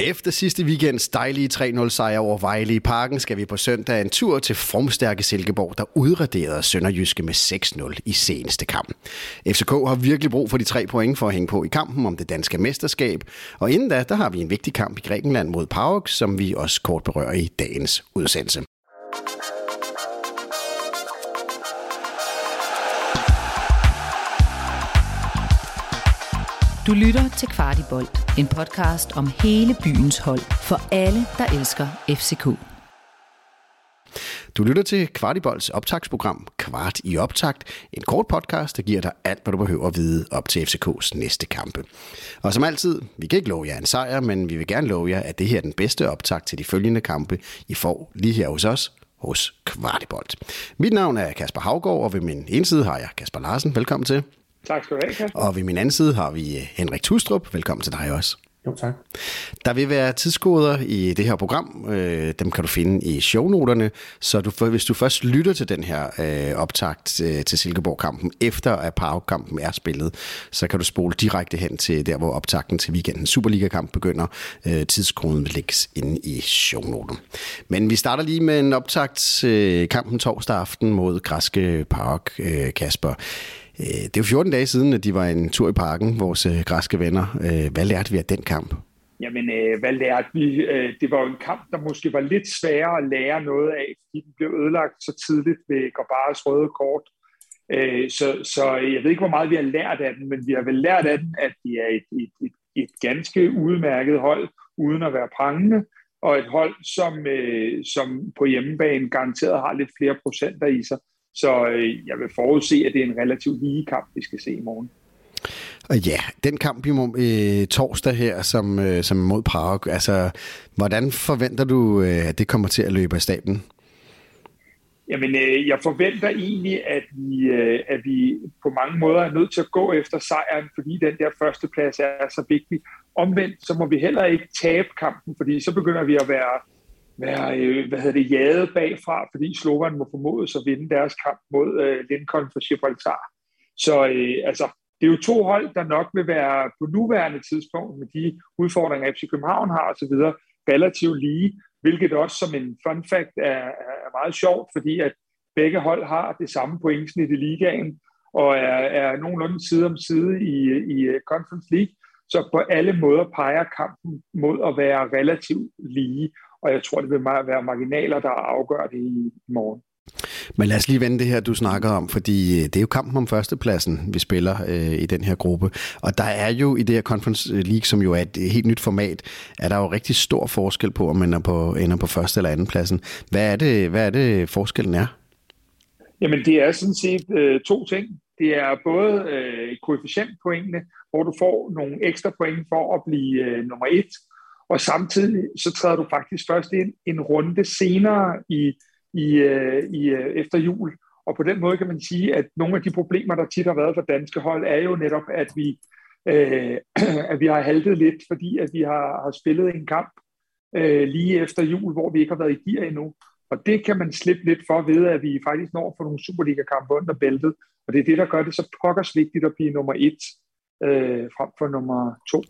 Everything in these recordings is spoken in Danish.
Efter sidste weekends dejlige 3-0 sejr over Vejle i parken, skal vi på søndag en tur til formstærke Silkeborg, der udraderede Sønderjyske med 6-0 i seneste kamp. FCK har virkelig brug for de tre point for at hænge på i kampen om det danske mesterskab, og inden da, der har vi en vigtig kamp i Grækenland mod PAOK, som vi også kort berører i dagens udsendelse. Du lytter til Kvartibolt, en podcast om hele byens hold for alle, der elsker FCK. Du lytter til Kvartibolds optagsprogram Kvart i optakt, en kort podcast, der giver dig alt, hvad du behøver at vide op til FCKs næste kampe. Og som altid, vi kan ikke love jer en sejr, men vi vil gerne love jer, at det her er den bedste optakt til de følgende kampe, I får lige her hos os, hos Kvartibolt. Mit navn er Kasper Havgård, og ved min ene side har jeg Kasper Larsen. Velkommen til. Tak skal du have, Kasper. Og ved min anden side har vi Henrik Tustrup. Velkommen til dig også. Jo, tak. Der vil være tidskoder i det her program. Øh, dem kan du finde i shownoterne. Så du, hvis du først lytter til den her øh, optakt øh, til Silkeborg-kampen, efter at Park-kampen er spillet, så kan du spole direkte hen til der, hvor optakten til weekendens Superliga-kamp begynder. Øh, tidskoden vil lægges inde i shownoterne. Men vi starter lige med en optakt øh, kampen torsdag aften mod Græske Park, øh, Kasper. Øh, det er jo 14 dage siden, at de var en tur i parken, vores øh, græske venner. Øh, hvad lærte vi af den kamp? Jamen, hvad lærte vi? det var jo en kamp, der måske var lidt sværere at lære noget af, fordi den blev ødelagt så tidligt ved Gorbaras røde kort. så, så jeg ved ikke, hvor meget vi har lært af den, men vi har vel lært af den, at det er et, et, et, et ganske udmærket hold, uden at være prangende, og et hold, som, som på hjemmebane garanteret har lidt flere procenter i sig. Så øh, jeg vil forudse, at det er en relativt lige kamp, vi skal se i morgen. Og ja, den kamp i øh, torsdag her, som, øh, som mod Prag, altså, hvordan forventer du, øh, at det kommer til at løbe af staben? Jamen, øh, jeg forventer egentlig, at vi, øh, at vi på mange måder er nødt til at gå efter sejren, fordi den der første plads er så vigtig. Omvendt, så må vi heller ikke tabe kampen, fordi så begynder vi at være være øh, hvad hedder det, jaget bagfra, fordi Slovan må formodes at vinde deres kamp mod øh, Lincoln for Gibraltar. Så øh, altså, det er jo to hold, der nok vil være på nuværende tidspunkt med de udfordringer, FC København har osv., relativt lige, hvilket også som en fun fact er, er meget sjovt, fordi at begge hold har det samme pointsnit i ligaen, og er, er nogenlunde side om side i, i øh, Conference League. Så på alle måder peger kampen mod at være relativt lige og jeg tror, det vil være marginaler, der afgør det i morgen. Men lad os lige vende det her, du snakker om, fordi øh, det er jo kampen om førstepladsen, vi spiller øh, i den her gruppe. Og der er jo i det her Conference League, som jo er et helt nyt format, er der jo rigtig stor forskel på, om man er på, ender på første eller anden pladsen. Hvad er det, hvad er det forskellen er? Jamen det er sådan set øh, to ting. Det er både øh, koefficientpoengene, hvor du får nogle ekstra point for at blive øh, nummer et, og samtidig så træder du faktisk først ind en runde senere i, i, øh, i, øh, efter jul. Og på den måde kan man sige, at nogle af de problemer, der tit har været for danske hold, er jo netop, at vi, øh, at vi har haltet lidt, fordi at vi har, har spillet en kamp øh, lige efter jul, hvor vi ikke har været i gear endnu. Og det kan man slippe lidt for ved, at vi faktisk når for nogle Superliga-kampe under bæltet. Og det er det, der gør det så pokkers vigtigt at blive nummer et øh, frem for nummer to.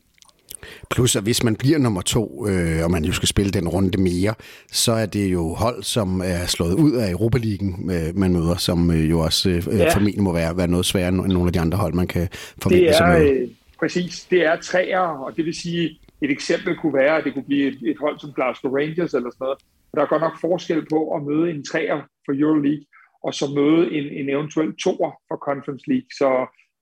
Plus, at hvis man bliver nummer to, øh, og man jo skal spille den runde mere, så er det jo hold, som er slået ud af Europa League, øh, man møder, som øh, jo også øh, ja. formentlig må være, være noget sværere end nogle af de andre hold, man kan forvente det er, øh, Præcis, det er træer, og det vil sige, et eksempel kunne være, at det kunne blive et, et hold som Glasgow Rangers eller sådan noget. Der er godt nok forskel på at møde en træer for Euroleague, og så møde en, en eventuel toer for Conference League. Så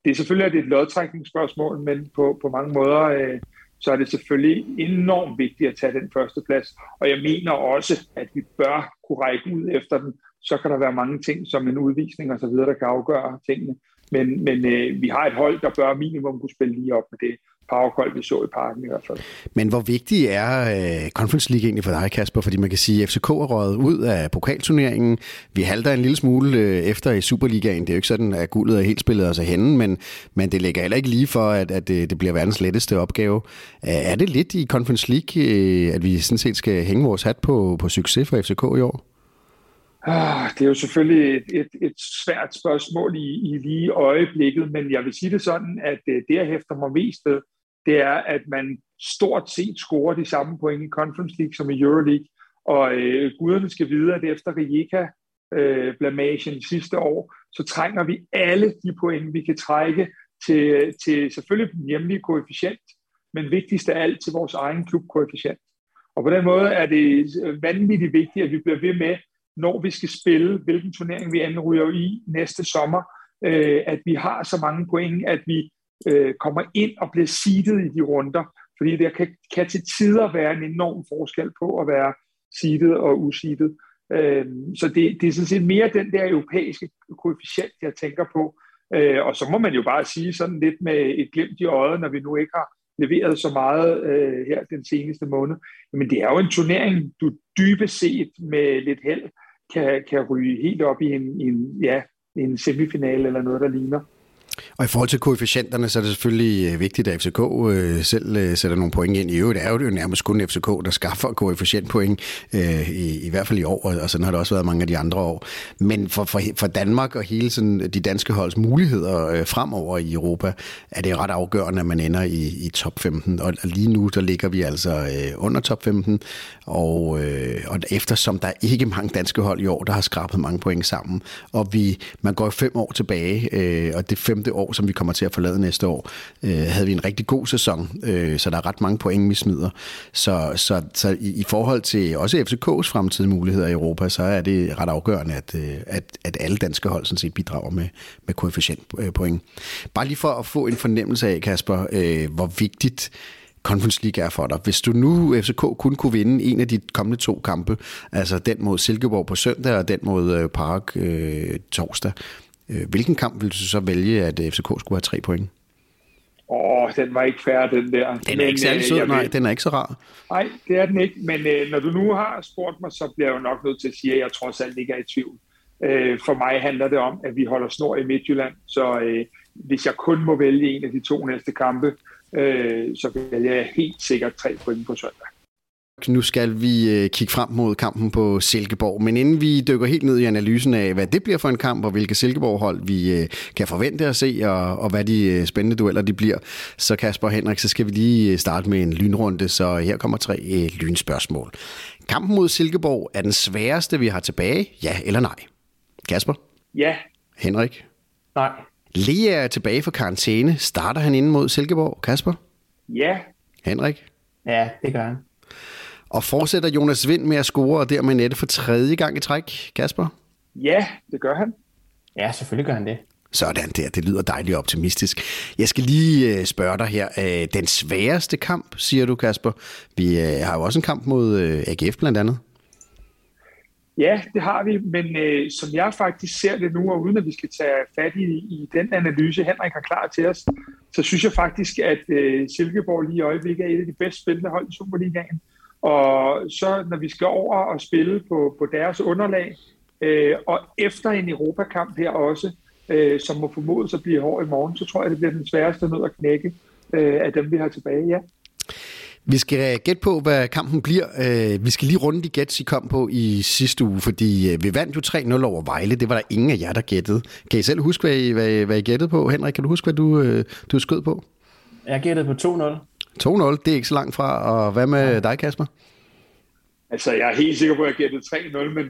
det er selvfølgelig et lodtrækningsspørgsmål, men på, på mange måder øh, så er det selvfølgelig enormt vigtigt at tage den første plads. Og jeg mener også, at vi bør kunne række ud efter den. Så kan der være mange ting, som en udvisning og så videre, der kan afgøre tingene. Men, men øh, vi har et hold, der bør minimum kunne spille lige op med det powerkold, vi så i parken i hvert fald. Men hvor vigtig er uh, Conference League egentlig for dig, Kasper? Fordi man kan sige, at FCK er røget ud af pokalturneringen. Vi halter en lille smule uh, efter i Superligaen. Det er jo ikke sådan, at guldet er helt spillet os af hende, men, men det ligger heller ikke lige for, at, at det, det bliver verdens letteste opgave. Er det lidt i Conference League, uh, at vi sådan set skal hænge vores hat på, på succes for FCK i år? Ah, det er jo selvfølgelig et, et, et svært spørgsmål i, i lige øjeblikket, men jeg vil sige det sådan, at det, jeg hæfter mig mest ved, det er, at man stort set scorer de samme point i Conference League som i Euroleague, og øh, guderne skal vide, at efter Rijeka øh, blamagen sidste år, så trænger vi alle de point, vi kan trække til, til selvfølgelig den hjemlige koefficient, men vigtigst af alt til vores egen klubkoefficient. Og på den måde er det øh, vanvittigt vigtigt, at vi bliver ved med, når vi skal spille, hvilken turnering vi anryger i næste sommer, øh, at vi har så mange point, at vi øh, kommer ind og bliver seedet i de runder. Fordi der kan, kan til tider være en enorm forskel på at være seedet og useedet. Øh, så det, det er sådan set mere den der europæiske koefficient, jeg tænker på. Øh, og så må man jo bare sige sådan lidt med et glimt i øjet, når vi nu ikke har leveret så meget øh, her den seneste måned. Men det er jo en turnering, du dybest set med lidt held kan, kan ryge helt op i en, en, ja, en semifinale eller noget, der ligner. Og i forhold til koefficienterne, så er det selvfølgelig øh, vigtigt, at FCK øh, selv øh, sætter nogle point ind. I øvrigt er jo det jo nærmest kun FCK, der skaffer koefficientpoint, øh, i, i hvert fald i år, og sådan har det også været mange af de andre år. Men for, for, for Danmark og hele sådan, de danske holds muligheder øh, fremover i Europa, er det ret afgørende, at man ender i, i top 15. Og lige nu, der ligger vi altså under top 15, og, og eftersom der er ikke mange danske hold i år, der har skrabet mange point sammen, og vi, man går fem år tilbage, og det femte år år, som vi kommer til at forlade næste år, øh, havde vi en rigtig god sæson, øh, så der er ret mange point, vi smider. Så, så, så i, i forhold til også FCK's fremtidige muligheder i Europa, så er det ret afgørende, at, øh, at, at alle danske hold sådan set bidrager med, med koefficientpoint. Bare lige for at få en fornemmelse af, Kasper, øh, hvor vigtigt Conference League er for dig. Hvis du nu, FCK, kun kunne vinde en af de kommende to kampe, altså den mod Silkeborg på søndag og den mod øh, Park øh, torsdag, hvilken kamp vil du så vælge, at FCK skulle have tre point? Åh, oh, den var ikke færre, den der. Den er men, ikke særlig øh, sød, nej, den er ikke så rar. Nej, det er den ikke, men øh, når du nu har spurgt mig, så bliver jeg jo nok nødt til at sige, at jeg trods alt ikke er i tvivl. Øh, for mig handler det om, at vi holder snor i Midtjylland, så øh, hvis jeg kun må vælge en af de to næste kampe, øh, så vælger jeg helt sikkert tre point på søndag. Nu skal vi øh, kigge frem mod kampen på Silkeborg, men inden vi dykker helt ned i analysen af, hvad det bliver for en kamp, og hvilke Silkeborg-hold vi øh, kan forvente at se, og, og hvad de øh, spændende dueller de bliver, så Kasper Henrik, så skal vi lige starte med en lynrunde, så her kommer tre lynspørgsmål. Kampen mod Silkeborg er den sværeste, vi har tilbage, ja eller nej? Kasper? Ja. Henrik? Nej. Lea er tilbage for karantæne. Starter han inden mod Silkeborg? Kasper? Ja. Henrik? Ja, det gør han. Og fortsætter Jonas Vind med at score, og dermed nette for tredje gang i træk, Kasper? Ja, det gør han. Ja, selvfølgelig gør han det. Sådan der, det lyder dejligt optimistisk. Jeg skal lige øh, spørge dig her. Øh, den sværeste kamp, siger du, Kasper. Vi øh, har jo også en kamp mod AGF blandt andet. Ja, det har vi, men øh, som jeg faktisk ser det nu, og uden at vi skal tage fat i, i den analyse, Henrik har klar til os, så synes jeg faktisk, at øh, Silkeborg lige i øjeblikket er et af de bedst spillende hold i Superligaen. Og så når vi skal over og spille på, på deres underlag, øh, og efter en Europakamp her også, øh, som må formodes at blive hård i morgen, så tror jeg, det bliver den sværeste nød at knække øh, af dem, vi har tilbage, ja. Vi skal gætte på, hvad kampen bliver. Øh, vi skal lige runde de gæts, I kom på i sidste uge, fordi øh, vi vandt jo 3-0 over Vejle. Det var der ingen af jer, der gættede. Kan I selv huske, hvad I, hvad, hvad I gættede på? Henrik, kan du huske, hvad du, øh, du skød på? Jeg gættede på 2-0. 2-0, det er ikke så langt fra. Og hvad med dig, Kasper? Altså, jeg er helt sikker på, at jeg gættede 3-0, men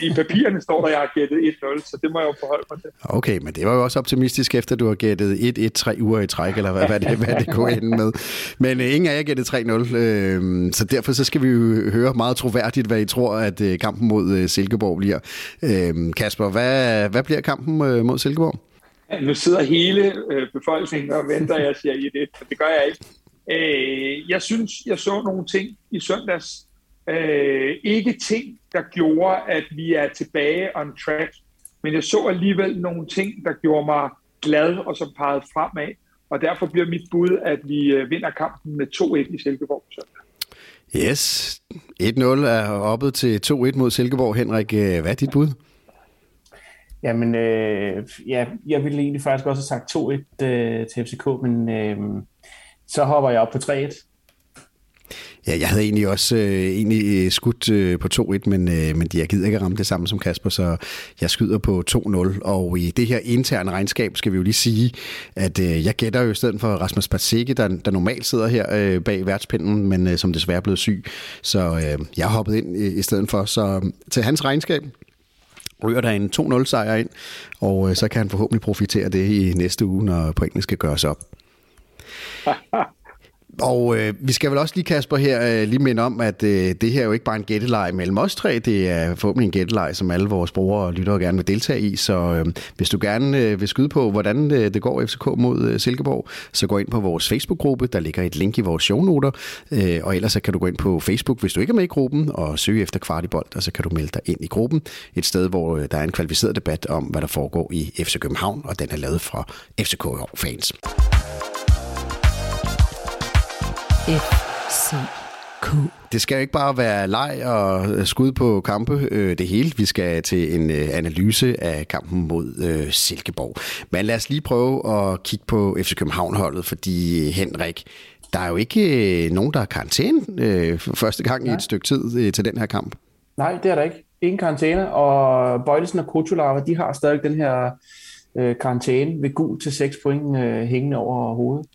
i papirerne står der, at jeg har gættet 1-0, så det må jeg jo forholde mig til. Okay, men det var jo også optimistisk, efter du har gættet 1-1 tre uger i træk, eller hvad, hvad, det, hvad det kunne ende med. Men uh, ingen af jer gættede 3-0, øh, så derfor så skal vi jo høre meget troværdigt, hvad I tror, at uh, kampen mod uh, Silkeborg bliver. Øh, Kasper, hvad, hvad bliver kampen uh, mod Silkeborg? Ja, nu sidder hele øh, befolkningen og venter, at jeg siger 1-1, men det gør jeg ikke. Øh, jeg synes, jeg så nogle ting i søndags. Øh, ikke ting, der gjorde, at vi er tilbage on track, men jeg så alligevel nogle ting, der gjorde mig glad og som pegede fremad. Og derfor bliver mit bud, at vi øh, vinder kampen med 2-1 i Silkeborg på søndag. Yes, 1-0 er oppe til 2-1 mod Silkeborg. Henrik, øh, hvad er dit bud? Jamen, øh, ja, jeg ville egentlig faktisk også have sagt 2-1 øh, til FCK, men øh, så hopper jeg op på 3-1. Ja, jeg havde egentlig også øh, egentlig øh, skudt øh, på 2-1, men, øh, men jeg gider ikke ramme det samme som Kasper, så jeg skyder på 2-0. Og i det her interne regnskab skal vi jo lige sige, at øh, jeg gætter jo i stedet for Rasmus Patsiki, der, der normalt sidder her øh, bag værtspinden, men øh, som desværre er blevet syg. Så øh, jeg hoppede ind i, i stedet for. Så øh, til hans regnskab, ryger der en 2-0 sejr ind, og øh, så kan han forhåbentlig profitere det i næste uge, når pointene skal gøres op. Og øh, vi skal vel også lige, Kasper, her øh, lige minde om, at øh, det her er jo ikke bare en gætteleg mellem os tre. Det er forhåbentlig en gætteleg, som alle vores brugere og lyttere gerne vil deltage i. Så øh, hvis du gerne øh, vil skyde på, hvordan øh, det går FCK mod øh, Silkeborg, så gå ind på vores Facebook-gruppe. Der ligger et link i vores shownoter. Øh, og ellers så kan du gå ind på Facebook, hvis du ikke er med i gruppen, og søge efter Kvartibold, og så kan du melde dig ind i gruppen. Et sted, hvor øh, der er en kvalificeret debat om, hvad der foregår i FC København, og den er lavet fra FCK-fans. FCK. Det skal jo ikke bare være leg og skud på kampe, øh, det hele. Vi skal til en øh, analyse af kampen mod øh, Silkeborg. Men lad os lige prøve at kigge på FC København-holdet, fordi Henrik, der er jo ikke nogen, der er karantæne for første gang Nej. i et stykke tid til den her kamp. Nej, det er der ikke. Ingen karantæne, og Bøjlesen og Kutulava, de har stadig den her øh, karantæne ved gul til 6 point øh, hængende over hovedet.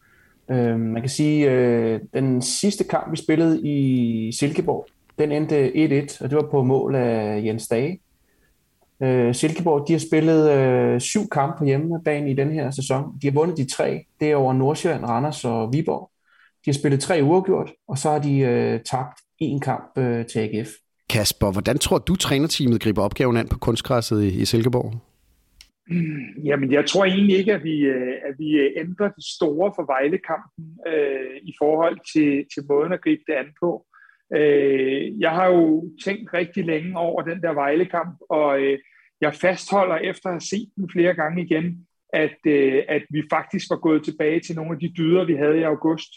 Øh, man kan sige, øh, den sidste kamp, vi spillede i Silkeborg, den endte 1-1, og det var på mål af Jens Dage. Øh, Silkeborg, de har spillet øh, syv kampe på hjemmebane i den her sæson. De har vundet de tre. Det er over Nordsjælland, Randers og Viborg. De har spillet tre uafgjort, og så har de øh, tabt en kamp øh, til AGF. Kasper, hvordan tror du, trænerteamet griber opgaven an på kunstgræsset i, i Silkeborg? Jamen, jeg tror egentlig ikke, at vi, øh, at vi øh, ændrer det store for Vejle-kampen øh, i forhold til, til måden at gribe det an på. Øh, jeg har jo tænkt rigtig længe over den der Vejle-kamp, og øh, jeg fastholder efter at have set den flere gange igen, at, øh, at vi faktisk var gået tilbage til nogle af de dyder, vi havde i august.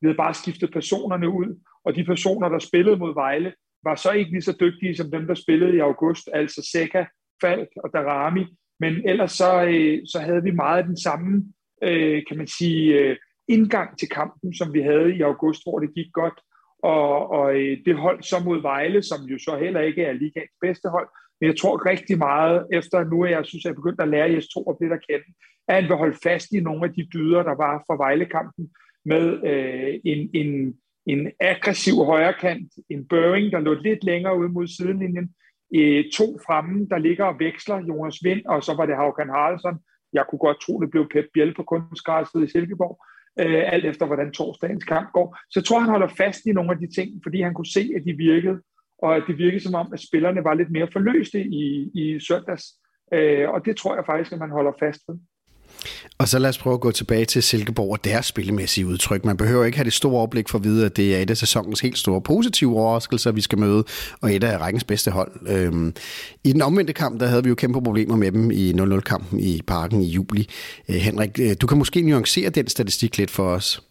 Vi havde bare skiftet personerne ud, og de personer, der spillede mod Vejle, var så ikke lige så dygtige som dem, der spillede i august, altså Seca, Falk og Darami, men ellers så, øh, så havde vi meget den samme, øh, kan man sige, øh, indgang til kampen, som vi havde i august, hvor det gik godt. Og, og øh, det hold så mod Vejle, som jo så heller ikke er ligaens bedste hold, men jeg tror rigtig meget, efter nu at jeg synes, at jeg er begyndt at lære Jes to og lidt at kende, at han vil holde fast i nogle af de dyder, der var for Vejle-kampen, med øh, en, en, en aggressiv højrekant, en Børing, der lå lidt længere ude mod sidelinjen, øh, to fremme, der ligger og veksler, Jonas Vind, og så var det Haukan Haraldsson. Jeg kunne godt tro, det blev Pep Biel på kunstgræsset i Silkeborg, øh, alt efter hvordan torsdagens kamp går. Så jeg tror, han holder fast i nogle af de ting, fordi han kunne se, at de virkede, og at det virkede som om, at spillerne var lidt mere forløste i, i søndags. Øh, og det tror jeg faktisk, at man holder fast ved. Og så lad os prøve at gå tilbage til Silkeborg og deres spillemæssige udtryk. Man behøver ikke have det store overblik for at vide, at det er et af sæsonens helt store positive overraskelser, vi skal møde, og et af rækkens bedste hold. Øhm, I den omvendte kamp, der havde vi jo kæmpe problemer med dem i 0-0-kampen i parken i juli. Øh, Henrik, øh, du kan måske nuancere den statistik lidt for os.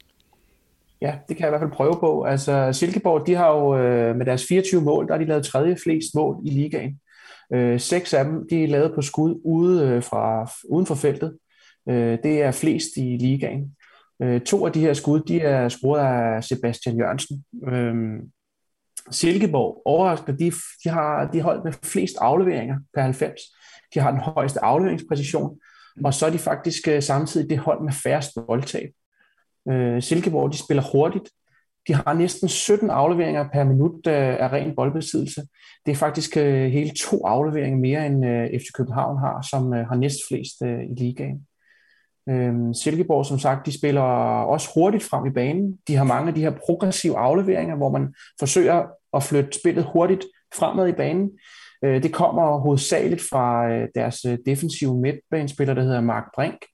Ja, det kan jeg i hvert fald prøve på. Altså, Silkeborg, de har jo øh, med deres 24 mål, der har de lavet tredje flest mål i ligaen. Øh, seks af dem, de er lavet på skud ude øh, fra, uden for feltet. Øh, det er flest i ligaen. Øh, to af de her skud, de er scoret af Sebastian Jørgensen. Øh, Silkeborg, overraskende, de, de har de holdt med flest afleveringer per 90. De har den højeste afleveringspræcision, og så er de faktisk øh, samtidig det hold med færrest boldtab. Øh, Silkeborg, de spiller hurtigt. De har næsten 17 afleveringer per minut øh, af ren boldbesiddelse. Det er faktisk øh, hele to afleveringer mere, end øh, FC København har, som øh, har næst flest øh, i ligaen. Øhm, Silkeborg, som sagt, de spiller også hurtigt frem i banen. De har mange af de her progressive afleveringer, hvor man forsøger at flytte spillet hurtigt fremad i banen. Øh, det kommer hovedsageligt fra øh, deres øh, defensive midtbanespiller, der hedder Mark Brink.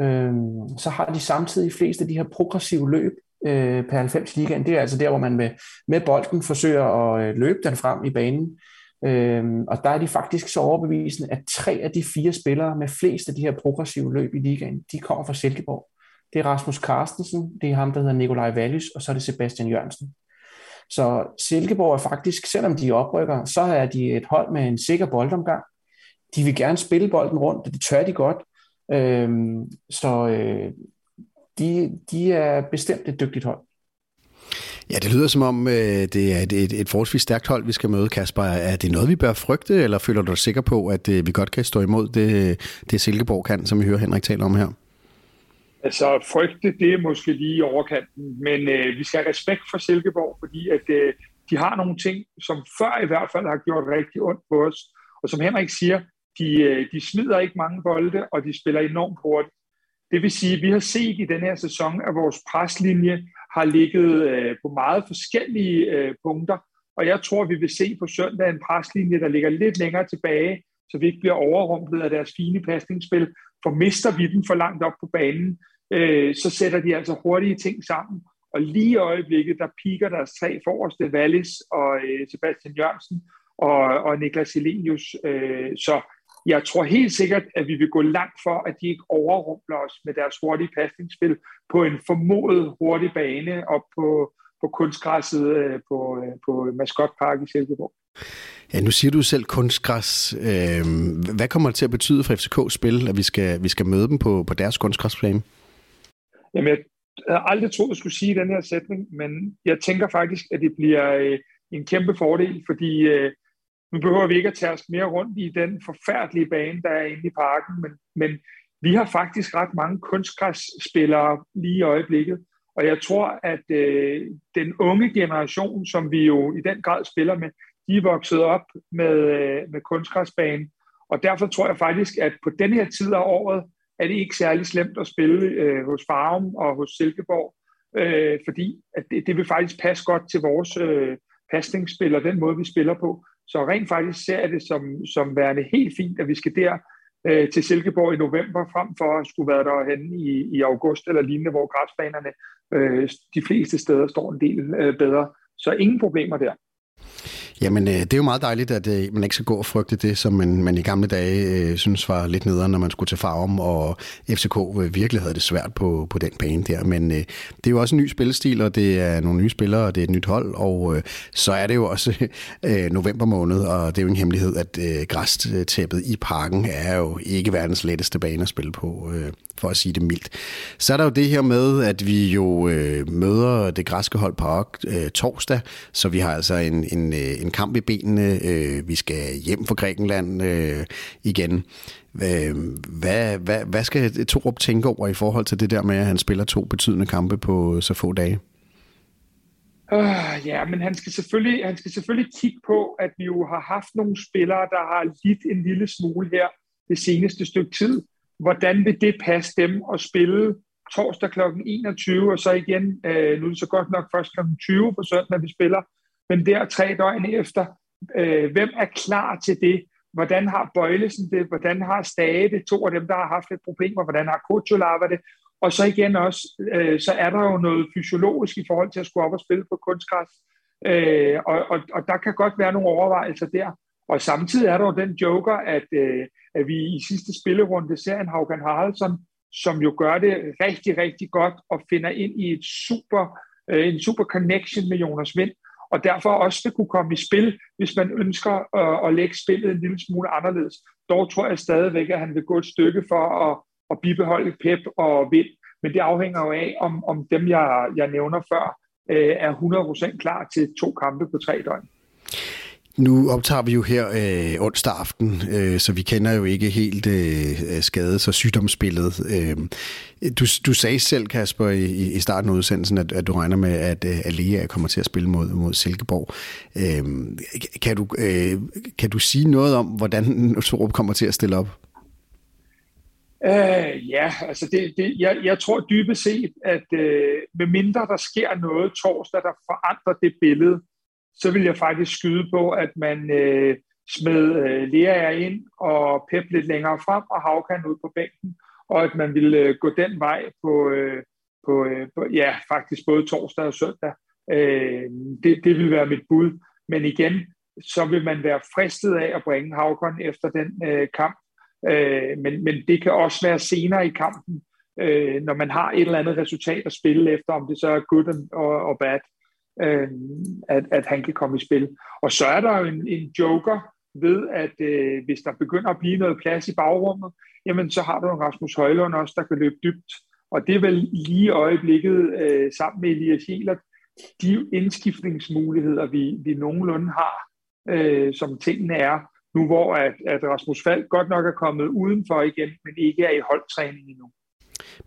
Øhm, så har de samtidig flest af de her progressive løb øh, per 90 ligaen. Det er altså der, hvor man med, med bolden forsøger at øh, løbe den frem i banen. Øhm, og der er de faktisk så overbevisende, at tre af de fire spillere med flest af de her progressive løb i ligaen, de kommer fra Silkeborg. Det er Rasmus Carstensen, det er ham, der hedder Nikolaj Wallis, og så er det Sebastian Jørgensen. Så Silkeborg er faktisk, selvom de oprykker, så er de et hold med en sikker boldomgang. De vil gerne spille bolden rundt, og det tør de godt. Øhm, så øh, de, de er bestemt et dygtigt hold. Ja, det lyder som om, øh, det er et, et, et forholdsvis stærkt hold, vi skal møde, Kasper. Er det noget, vi bør frygte, eller føler du dig sikker på, at øh, vi godt kan stå imod det, det Silkeborg kan, som vi hører Henrik tale om her? Altså, frygte, det er måske lige i overkanten, men øh, vi skal have respekt for Silkeborg, fordi at øh, de har nogle ting, som før i hvert fald har gjort rigtig ondt på os. Og som Henrik siger, de, øh, de smider ikke mange bolde, og de spiller enormt hurtigt. Det vil sige, at vi har set i den her sæson, at vores preslinje har ligget øh, på meget forskellige øh, punkter, og jeg tror, vi vil se på søndag en preslinje, der ligger lidt længere tilbage, så vi ikke bliver overrumplet af deres fine pasningsspil. For mister vi den for langt op på banen, øh, så sætter de altså hurtige ting sammen. Og lige i øjeblikket, der piker deres tre forreste, Wallis og øh, Sebastian Jørgensen og, og Niklas Helenius. Øh, så jeg tror helt sikkert, at vi vil gå langt for, at de ikke overrumpler os med deres hurtige pasningsspil på en formodet hurtig bane op på, på kunstgræsset øh, på, øh, på Maskotpark i Silkeborg. Ja, nu siger du selv kunstgræs. Øh, hvad kommer det til at betyde for FCK's spil, at vi skal, vi skal møde dem på, på deres kunstgræsplan? Jamen, jeg havde aldrig troet, at jeg skulle sige den her sætning, men jeg tænker faktisk, at det bliver øh, en kæmpe fordel, fordi øh, nu behøver vi ikke at tage os mere rundt i den forfærdelige bane, der er inde i parken, men, men vi har faktisk ret mange kunstgræsspillere lige i øjeblikket, og jeg tror, at øh, den unge generation, som vi jo i den grad spiller med, de er vokset op med, øh, med kunstgræsbanen, og derfor tror jeg faktisk, at på den her tid af året, er det ikke særlig slemt at spille øh, hos Farum og hos Silkeborg, øh, fordi at det, det vil faktisk passe godt til vores øh, pasningsspil og den måde, vi spiller på. Så rent faktisk ser jeg det som, som værende helt fint, at vi skal der øh, til Silkeborg i november, frem for at skulle være derhen i, i august eller lignende, hvor græsbanerne øh, de fleste steder står en del øh, bedre. Så ingen problemer der. Jamen, øh, det er jo meget dejligt, at øh, man ikke skal gå og frygte det, som man, man i gamle dage øh, synes var lidt nederen, når man skulle til Farum, og FCK øh, virkelig havde det svært på, på den bane der. Men øh, det er jo også en ny spillestil, og det er nogle nye spillere, og det er et nyt hold, og øh, så er det jo også øh, november måned, og det er jo en hemmelighed, at øh, græstæppet i parken er jo ikke verdens letteste bane at spille på. Øh, for at sige det mildt. Så er der jo det her med, at vi jo øh, møder det græske hold på øh, torsdag, så vi har altså en, en, en en kamp i benene. Øh, vi skal hjem fra Grækenland øh, igen. Øh, hvad, hvad, hvad skal Torup tænke over i forhold til det der med, at han spiller to betydende kampe på så få dage? Uh, ja, men han skal, selvfølgelig, han skal selvfølgelig kigge på, at vi jo har haft nogle spillere, der har lidt en lille smule her det seneste stykke tid hvordan vil det passe dem at spille torsdag kl. 21, og så igen, øh, nu er det så godt nok først kl. 20 på søndag, vi spiller, men der tre døgn efter, øh, hvem er klar til det? Hvordan har Bøjlesen det? Hvordan har Stage det? To af dem, der har haft lidt problemer. Hvordan har Kutsulava det? Og så igen også, øh, så er der jo noget fysiologisk i forhold til at skulle op og spille på kunstgræs. Øh, og, og, og der kan godt være nogle overvejelser der. Og samtidig er der jo den joker, at, øh, at vi i sidste spillerunde ser en Haugen Haraldsson, som jo gør det rigtig, rigtig godt og finder ind i et super, øh, en super connection med Jonas Vind, og derfor også det kunne komme i spil, hvis man ønsker at, at lægge spillet en lille smule anderledes. Dog tror jeg stadigvæk, at han vil gå et stykke for at, at bibeholde Pep og Vind, men det afhænger jo af, om, om dem, jeg, jeg nævner før, øh, er 100% klar til to kampe på tre døgn. Nu optager vi jo her øh, onsdag aften, øh, så vi kender jo ikke helt øh, øh skades- og sygdomsbilledet. Øh, du, du sagde selv, Kasper, i, i starten af udsendelsen, at, at du regner med, at øh, Alea kommer til at spille mod, mod Silkeborg. Øh, kan, du, øh, kan du sige noget om, hvordan Torup kommer til at stille op? Øh, ja, altså det, det, jeg, jeg tror dybest set, at øh, med mindre der sker noget torsdag, der forandrer det billede, så vil jeg faktisk skyde på, at man øh, smed øh, Lea ind og Pep lidt længere frem og Havkan ud på bænken, og at man ville øh, gå den vej på, øh, på, øh, på, ja, faktisk både torsdag og søndag. Øh, det, det vil være mit bud. Men igen, så vil man være fristet af at bringe Havkon efter den øh, kamp. Øh, men, men det kan også være senere i kampen, øh, når man har et eller andet resultat at spille efter, om det så er good og, og bad øh, at, at han kan komme i spil. Og så er der jo en, en joker ved, at øh, hvis der begynder at blive noget plads i bagrummet, jamen så har du en Rasmus Højlund også, der kan løbe dybt. Og det er vel lige i øjeblikket øh, sammen med Elias Hielert, de indskiftningsmuligheder, vi, vi nogenlunde har, øh, som tingene er, nu hvor at, at Rasmus Falk godt nok er kommet udenfor igen, men ikke er i holdtræning endnu.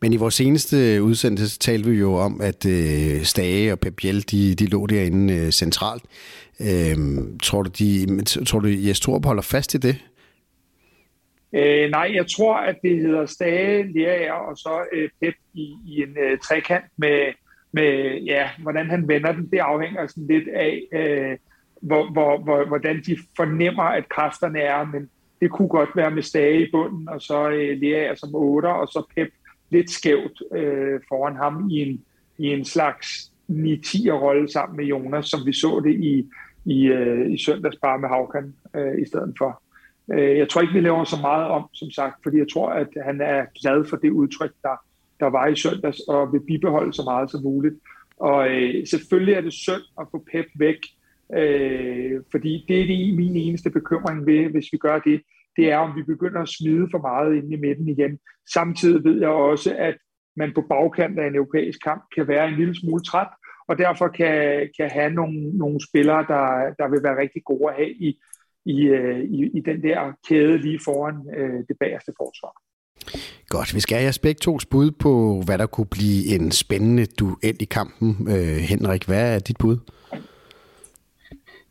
Men i vores seneste udsendelse talte vi jo om, at øh, Stage og Pep Biel, de, de lå derinde øh, centralt. Øh, tror, du, de, tror du, Jes Torp holder fast i det? Øh, nej, jeg tror, at det hedder Stage, Lerager og så øh, Pep i, i en øh, trekant med, med, ja, hvordan han vender den. Det afhænger sådan lidt af, øh, hvor, hvor, hvor, hvordan de fornemmer, at kræfterne er, men det kunne godt være med Stage i bunden, og så øh, Lerager som 8, og så Pep lidt skævt øh, foran ham i en, i en slags 9-10'er-rolle sammen med Jonas, som vi så det i, i, øh, i søndags bare med Havkan øh, i stedet for. Øh, jeg tror ikke, vi laver så meget om, som sagt, fordi jeg tror, at han er glad for det udtryk, der, der var i søndags, og vil bibeholde så meget som muligt. Og øh, selvfølgelig er det synd at få Pep væk, øh, fordi det er det min eneste bekymring ved, hvis vi gør det, det er, om vi begynder at smide for meget ind i midten igen. Samtidig ved jeg også, at man på bagkant af en europæisk kamp kan være en lille smule træt, og derfor kan, kan have nogle, nogle spillere, der, der vil være rigtig gode at have i, i, øh, i, i den der kæde lige foran øh, det bagerste forsvar. Godt, vi skal have jeres begge to bud på, hvad der kunne blive en spændende duel i kampen. Øh, Henrik, hvad er dit bud?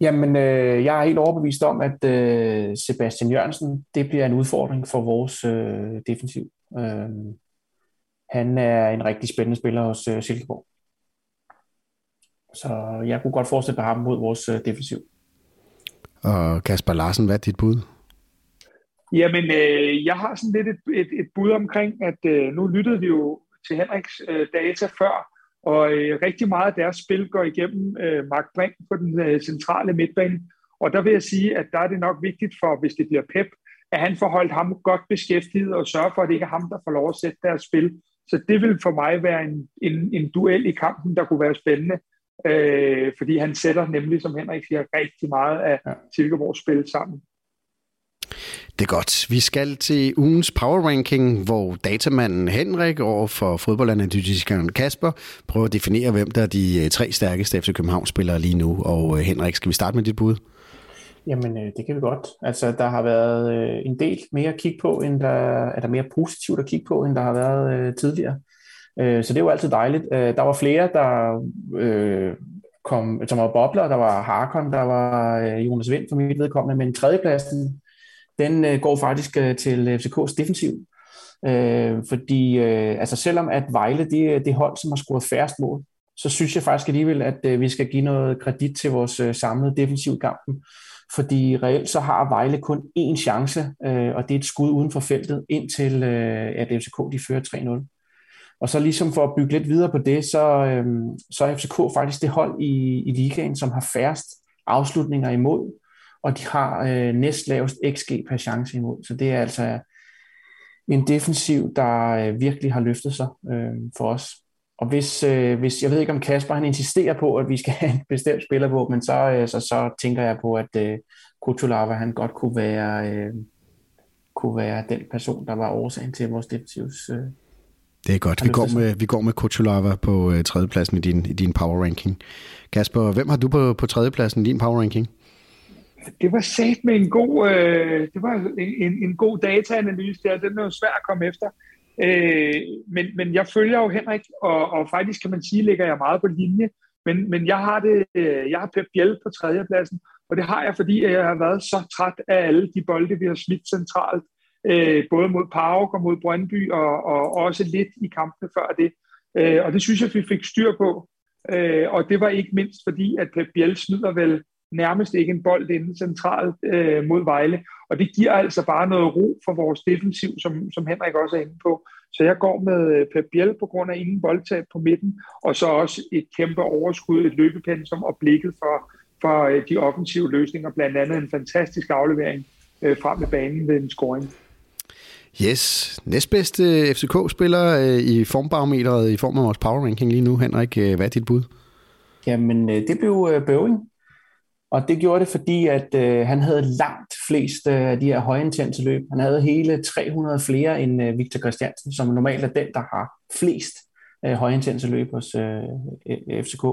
Jamen, øh, jeg er helt overbevist om, at øh, Sebastian Jørgensen, det bliver en udfordring for vores øh, defensiv. Øh, han er en rigtig spændende spiller hos øh, Silkeborg. Så jeg kunne godt forestille mig ham mod vores øh, defensiv. Og Kasper Larsen, hvad er dit bud? Jamen, øh, jeg har sådan lidt et, et, et bud omkring, at øh, nu lyttede vi jo til Henriks øh, data før, og øh, rigtig meget af deres spil går igennem øh, Mark Brink på den øh, centrale midtbane. Og der vil jeg sige, at der er det nok vigtigt for, hvis det bliver Pep, at han får holdt ham godt beskæftiget og sørge for, at det ikke er ham, der får lov at sætte deres spil. Så det vil for mig være en, en, en duel i kampen, der kunne være spændende. Øh, fordi han sætter nemlig, som Henrik siger, rigtig meget af Silkeborgs spil sammen. Det er godt. Vi skal til ugens power ranking, hvor datamanden Henrik over for fodboldanalytikeren Kasper prøver at definere, hvem der er de øh, tre stærkeste FC København-spillere lige nu. Og øh, Henrik, skal vi starte med dit bud? Jamen, øh, det kan vi godt. Altså, der har været en del mere at kigge på, end der er der mere positivt at kigge på, end der har været tidligere. Så det er jo altid dejligt. Der var flere, der kom, som var bobler. Der var Harkon, der var Jonas Vind for mit vedkommende, men tredjepladsen den øh, går faktisk øh, til øh, FCK's defensiv. Øh, fordi øh, altså selvom at Vejle det øh, det hold, som har scoret færrest mål, så synes jeg faktisk alligevel, at øh, vi skal give noget kredit til vores øh, samlede defensiv kampen. Fordi reelt så har Vejle kun én chance, øh, og det er et skud uden for feltet, indtil øh, at FCK de fører 3-0. Og så ligesom for at bygge lidt videre på det, så, øh, så er FCK faktisk det hold i, i ligaen, som har færrest afslutninger imod og de har øh, næstlavest XG per chance imod. Så det er altså en defensiv, der øh, virkelig har løftet sig øh, for os. Og hvis, øh, hvis, jeg ved ikke om Kasper han insisterer på, at vi skal have en bestemt spiller på, men så, øh, så, så tænker jeg på, at øh, Kutulava han godt kunne være, øh, kunne være den person, der var årsagen til vores defensivs øh, det er godt. Vi går med, vi går med Kutulava på øh, tredjepladsen i din, i din power ranking. Kasper, hvem har du på, på tredjepladsen i din power ranking? Det var sat med en god, øh, det var en, en en god dataanalyse der. Den er jo svær at komme efter. Øh, men, men jeg følger jo Henrik, og, og faktisk kan man sige, ligger jeg meget på linje. Men, men jeg har det, øh, jeg har Pep Biel på tredjepladsen, og det har jeg, fordi jeg har været så træt af alle de bolde, vi har smidt centralt, øh, både mod Park og mod Brøndby, og, og også lidt i kampene før det. Øh, og det synes jeg, vi fik styr på. Øh, og det var ikke mindst fordi, at Pep Biel smider vel nærmest ikke en bold inde centralt øh, mod Vejle. Og det giver altså bare noget ro for vores defensiv, som, som Henrik også er inde på. Så jeg går med øh, Pep Biel på grund af ingen boldtab på midten, og så også et kæmpe overskud, et løbepensum og blikket for, for øh, de offensive løsninger, blandt andet en fantastisk aflevering øh, frem med banen ved en scoring. Yes, næstbedste FCK-spiller øh, i formbarometeret i form af vores power ranking lige nu. Henrik, hvad er dit bud? Jamen, det blev Bøving. Og det gjorde det, fordi at øh, han havde langt flest øh, de her højintense løb. Han havde hele 300 flere end øh, Victor Christiansen, som normalt er den, der har flest øh, højintense løb hos øh, FCK.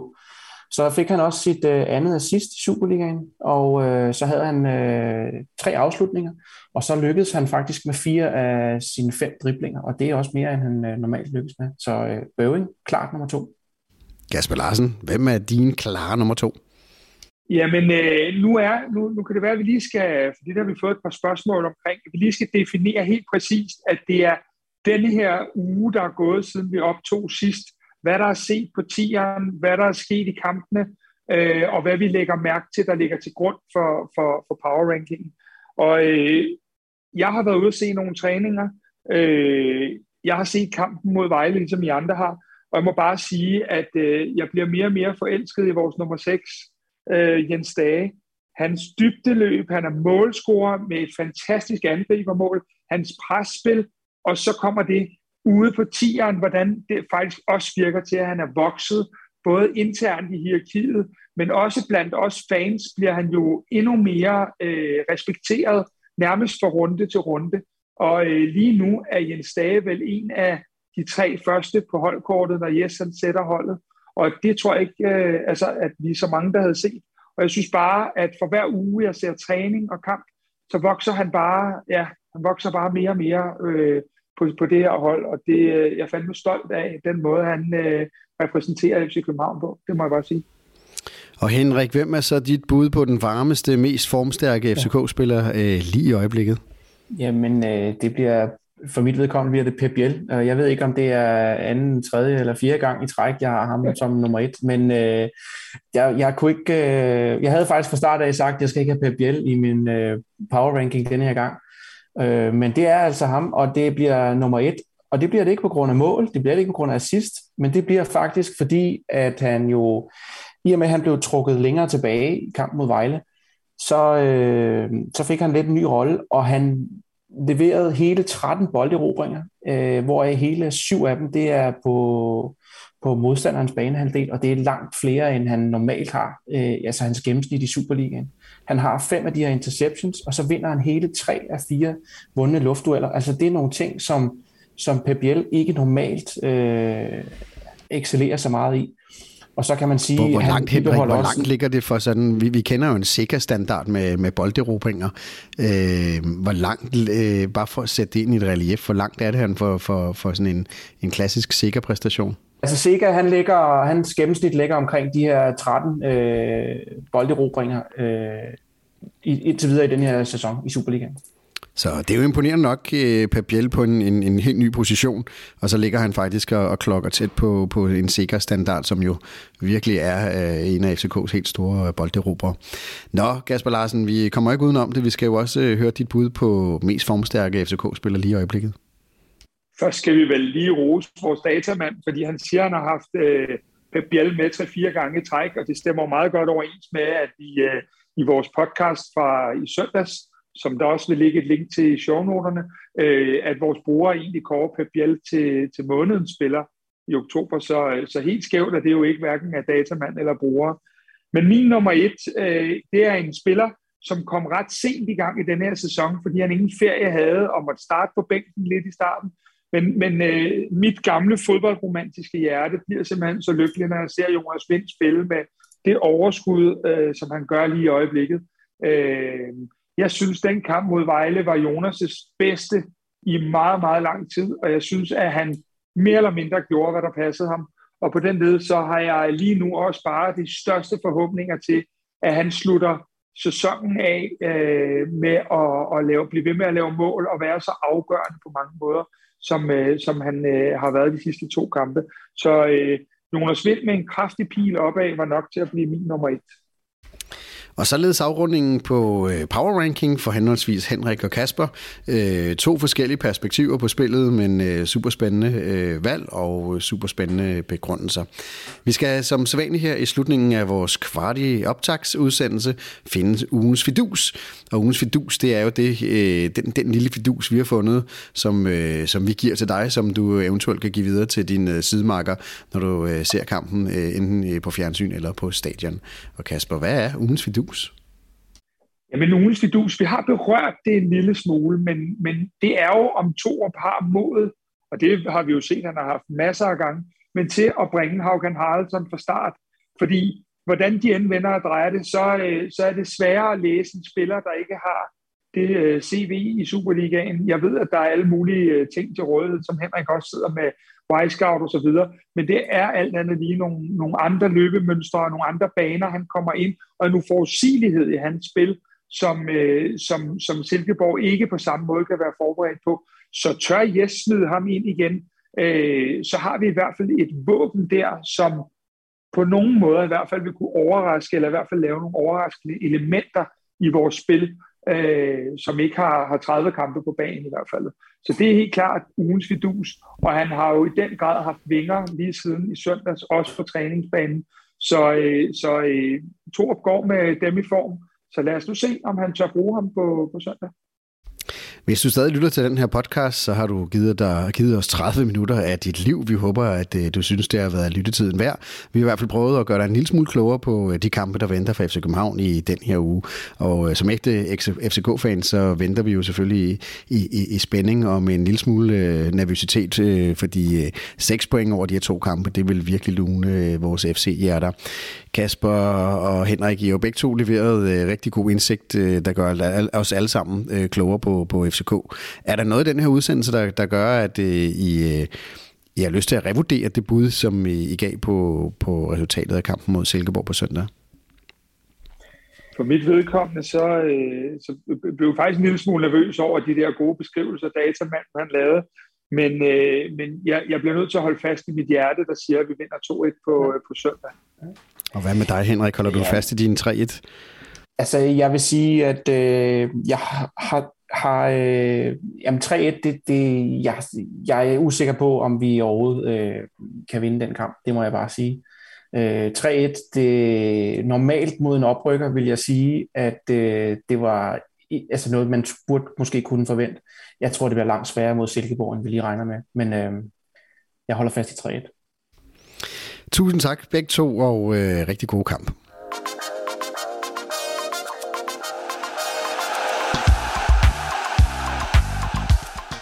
Så fik han også sit øh, andet assist i Superligaen, og øh, så havde han øh, tre afslutninger, og så lykkedes han faktisk med fire af sine fem driblinger, og det er også mere, end han øh, normalt lykkes med. Så øh, Bøving, klart nummer to. Kasper Larsen, hvem er din klare nummer to? Jamen, øh, nu, er, nu, nu kan det være, at vi lige skal, fordi der har vi fået et par spørgsmål omkring, vi lige skal definere helt præcist, at det er denne her uge, der er gået, siden vi optog sidst, hvad der er set på tieren, hvad der er sket i kampene, øh, og hvad vi lægger mærke til, der ligger til grund for, for, for power ranking. Og øh, jeg har været ude og se nogle træninger. Øh, jeg har set kampen mod Vejle, ligesom I andre har, og jeg må bare sige, at øh, jeg bliver mere og mere forelsket i vores nummer 6, øh, Jens Dage. Hans dybdeløb, han er målscorer med et fantastisk angribermål, hans presspil, og så kommer det ude på tieren, hvordan det faktisk også virker til, at han er vokset, både internt i hierarkiet, men også blandt os fans bliver han jo endnu mere øh, respekteret, nærmest fra runde til runde. Og øh, lige nu er Jens Dage vel en af de tre første på holdkortet, når Jes han sætter holdet. Og det tror jeg ikke, øh, altså, at vi er så mange, der havde set. Og jeg synes bare, at for hver uge, jeg ser træning og kamp, så vokser han bare, ja, han vokser bare mere og mere øh, på, på det her hold, og det, øh, jeg er fandme stolt af den måde, han øh, repræsenterer FC København på. Det må jeg bare sige. Og Henrik, hvem er så dit bud på den varmeste, mest formstærke FCK-spiller øh, lige i øjeblikket? Jamen, øh, det bliver for mit vedkommende bliver det Pep Biel. Øh, jeg ved ikke, om det er anden, tredje eller fjerde gang i træk, jeg har ham som nummer et, men øh, jeg, jeg kunne ikke... Øh, jeg havde faktisk fra start af sagt, at jeg skal ikke have Pep Biel i min øh, power ranking denne her gang. Øh, men det er altså ham, og det bliver nummer et. Og det bliver det ikke på grund af mål, det bliver det ikke på grund af assist, men det bliver faktisk fordi, at han jo, i og med at han blev trukket længere tilbage i kampen mod Vejle, så, øh, så fik han lidt en ny rolle, og han leveret hele 13 bolderobringer, øh, hvor hele syv af dem det er på, på modstanderens banehalvdel, og det er langt flere, end han normalt har, øh, altså hans gennemsnit i Superligaen. Han har fem af de her interceptions, og så vinder han hele tre af fire vundne luftdueller. Altså det er nogle ting, som, som Pep Biel ikke normalt øh, excellerer så meget i. Og så kan man sige... Hvor, hvor langt, Henrik, hvor langt også... ligger det for sådan... Vi, vi kender jo en sikker standard med, med bolderobringer. Øh, hvor langt, øh, bare for at sætte det ind i et relief, hvor langt er det han for, for, for sådan en, en klassisk sikker præstation? Altså Sega, han ligger, hans gennemsnit ligger omkring de her 13 øh, bolderobringer øh, indtil videre i den her sæson i Superligaen. Så det er jo imponerende nok, øh, Pep Biel på en, en, en helt ny position, og så ligger han faktisk og, og klokker tæt på, på en sikker standard, som jo virkelig er øh, en af FCK's helt store bolderobere. Nå, Kasper Larsen, vi kommer ikke udenom det. Vi skal jo også øh, høre dit bud på mest formstærke FCK-spiller lige i øjeblikket. Først skal vi vel lige rose vores datamand, fordi han siger, at han har haft øh, Pep Biel med tre-fire gange i træk, og det stemmer meget godt overens med, at vi øh, i vores podcast fra i søndags, som der også vil ligge et link til i shownoterne, øh, at vores brugere egentlig kårer Pep Biel til, til månedens spiller i oktober, så, øh, så helt skævt er det jo ikke hverken af datamand eller brugere. Men min nummer et, øh, det er en spiller, som kom ret sent i gang i den her sæson, fordi han ingen ferie havde og måtte starte på bænken lidt i starten. Men, men øh, mit gamle fodboldromantiske hjerte bliver simpelthen så lykkelig, når jeg ser Jonas Vind spille med det overskud, øh, som han gør lige i øjeblikket. Øh, jeg synes, den kamp mod Vejle var Jonas' bedste i meget, meget lang tid, og jeg synes, at han mere eller mindre gjorde, hvad der passede ham. Og på den led, så har jeg lige nu også bare de største forhåbninger til, at han slutter sæsonen af øh, med at, at lave, blive ved med at lave mål og være så afgørende på mange måder, som, øh, som han øh, har været de sidste to kampe. Så øh, Jonas Vind med en kraftig pil opad var nok til at blive min nummer et. Og således afrundingen på øh, Power Ranking for henholdsvis Henrik og Kasper. Øh, to forskellige perspektiver på spillet, men øh, super spændende øh, valg og øh, super spændende begrundelser. Vi skal som sædvanligt her i slutningen af vores kvartige optagsudsendelse finde ugens fidus. Og ugens fidus, det er jo det, øh, den, den lille fidus, vi har fundet, som, som vi giver til dig, som du eventuelt kan give videre til din sidemarker, når du ser kampen enten på fjernsyn eller på stadion. Og Kasper, hvad er ugens fidus? Fidus? Jamen, ugens fidus, vi har berørt det en lille smule, men, men det er jo om to og par mod, og det har vi jo set, han har haft masser af gange, men til at bringe Haugen Haraldsson fra start, fordi hvordan de end vender og drejer det, så, øh, så er det sværere at læse en spiller, der ikke har det øh, CV i Superligaen. Jeg ved, at der er alle mulige øh, ting til rådighed, som Henrik også sidder med Y-Scout og så videre, men det er alt andet lige nogle, nogle andre løbemønstre og nogle andre baner, han kommer ind, og en uforudsigelighed i hans spil, som, øh, som, som Silkeborg ikke på samme måde kan være forberedt på. Så tør Jes smide ham ind igen, øh, så har vi i hvert fald et våben der, som på nogen måde i hvert fald vil kunne overraske, eller i hvert fald lave nogle overraskende elementer i vores spil, øh, som ikke har, har 30 kampe på banen i hvert fald. Så det er helt klart ugens vidus, og han har jo i den grad haft vinger lige siden i søndags, også på træningsbanen. Så, øh, så øh, Torup går med dem i form, så lad os nu se, om han tør bruge ham på, på søndag. Hvis du stadig lytter til den her podcast, så har du givet, dig, givet os 30 minutter af dit liv. Vi håber, at øh, du synes, det har været lyttetiden værd. Vi har i hvert fald prøvet at gøre dig en lille smule klogere på øh, de kampe, der venter for FC København i den her uge. Og øh, som ægte FCK-fan, så venter vi jo selvfølgelig i, i, i spænding og med en lille smule nervøsitet, fordi seks point over de her to kampe, det vil virkelig lune vores FC-hjerter. Kasper og Henrik, I har jo begge to leveret rigtig god indsigt, der gør os alle sammen klogere på, på FCK. Er der noget i den her udsendelse, der, der gør, at øh, I, øh, I har lyst til at revurdere det bud, som I, I gav på, på resultatet af kampen mod Silkeborg på søndag? For mit vedkommende, så, øh, så blev jeg faktisk en lille smule nervøs over de der gode beskrivelser, datamanden han lavede. Men, øh, men jeg, jeg bliver nødt til at holde fast i mit hjerte, der siger, at vi vinder 2-1 på, øh, på søndag. Og hvad med dig, Henrik? Holder du ja. fast i din 3-1? Altså, jeg vil sige, at øh, jeg har har øh, jamen 3-1, det, det, jeg, jeg er usikker på, om vi overhovedet øh, kan vinde den kamp. Det må jeg bare sige. Øh, 3-1, det, normalt mod en oprykker, vil jeg sige, at øh, det var altså noget, man burde måske kunne forvente. Jeg tror, det bliver langt sværere mod Silkeborg, end vi lige regner med. Men øh, jeg holder fast i 3-1. Tusind tak begge to, og øh, rigtig god kamp.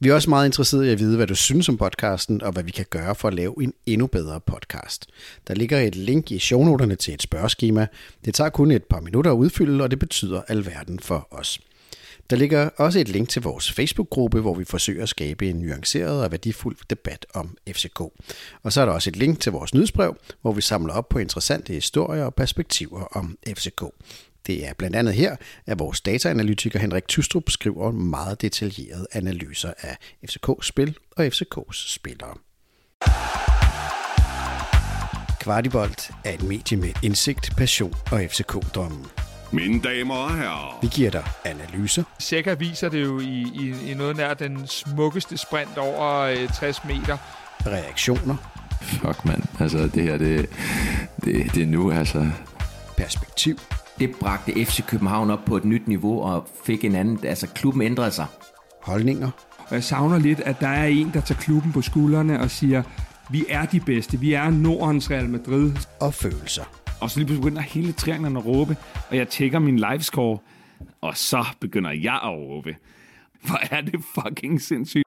Vi er også meget interesserede i at vide, hvad du synes om podcasten, og hvad vi kan gøre for at lave en endnu bedre podcast. Der ligger et link i shownoterne til et spørgeskema. Det tager kun et par minutter at udfylde, og det betyder alverden for os. Der ligger også et link til vores Facebook-gruppe, hvor vi forsøger at skabe en nuanceret og værdifuld debat om FCK. Og så er der også et link til vores nyhedsbrev, hvor vi samler op på interessante historier og perspektiver om FCK. Det er blandt andet her, at vores dataanalytiker Henrik Tystrup skriver meget detaljerede analyser af FCK's spil og FCK's spillere. Kvartibolt er et medie med indsigt, passion og FCK-drømmen. Mine damer og herrer. Vi giver dig analyser. Cirka viser det jo i, i, i noget nær den smukkeste sprint over øh, 60 meter. Reaktioner. Fuck mand, altså det her, det, det, det er nu altså. Perspektiv det bragte FC København op på et nyt niveau og fik en anden, altså klubben ændrede sig. Holdninger. Og jeg savner lidt, at der er en, der tager klubben på skuldrene og siger, vi er de bedste, vi er Nordens Real Madrid. Og følelser. Og så lige pludselig begynder hele trianglen at råbe, og jeg tjekker min livescore, og så begynder jeg at råbe. Hvor er det fucking sindssygt.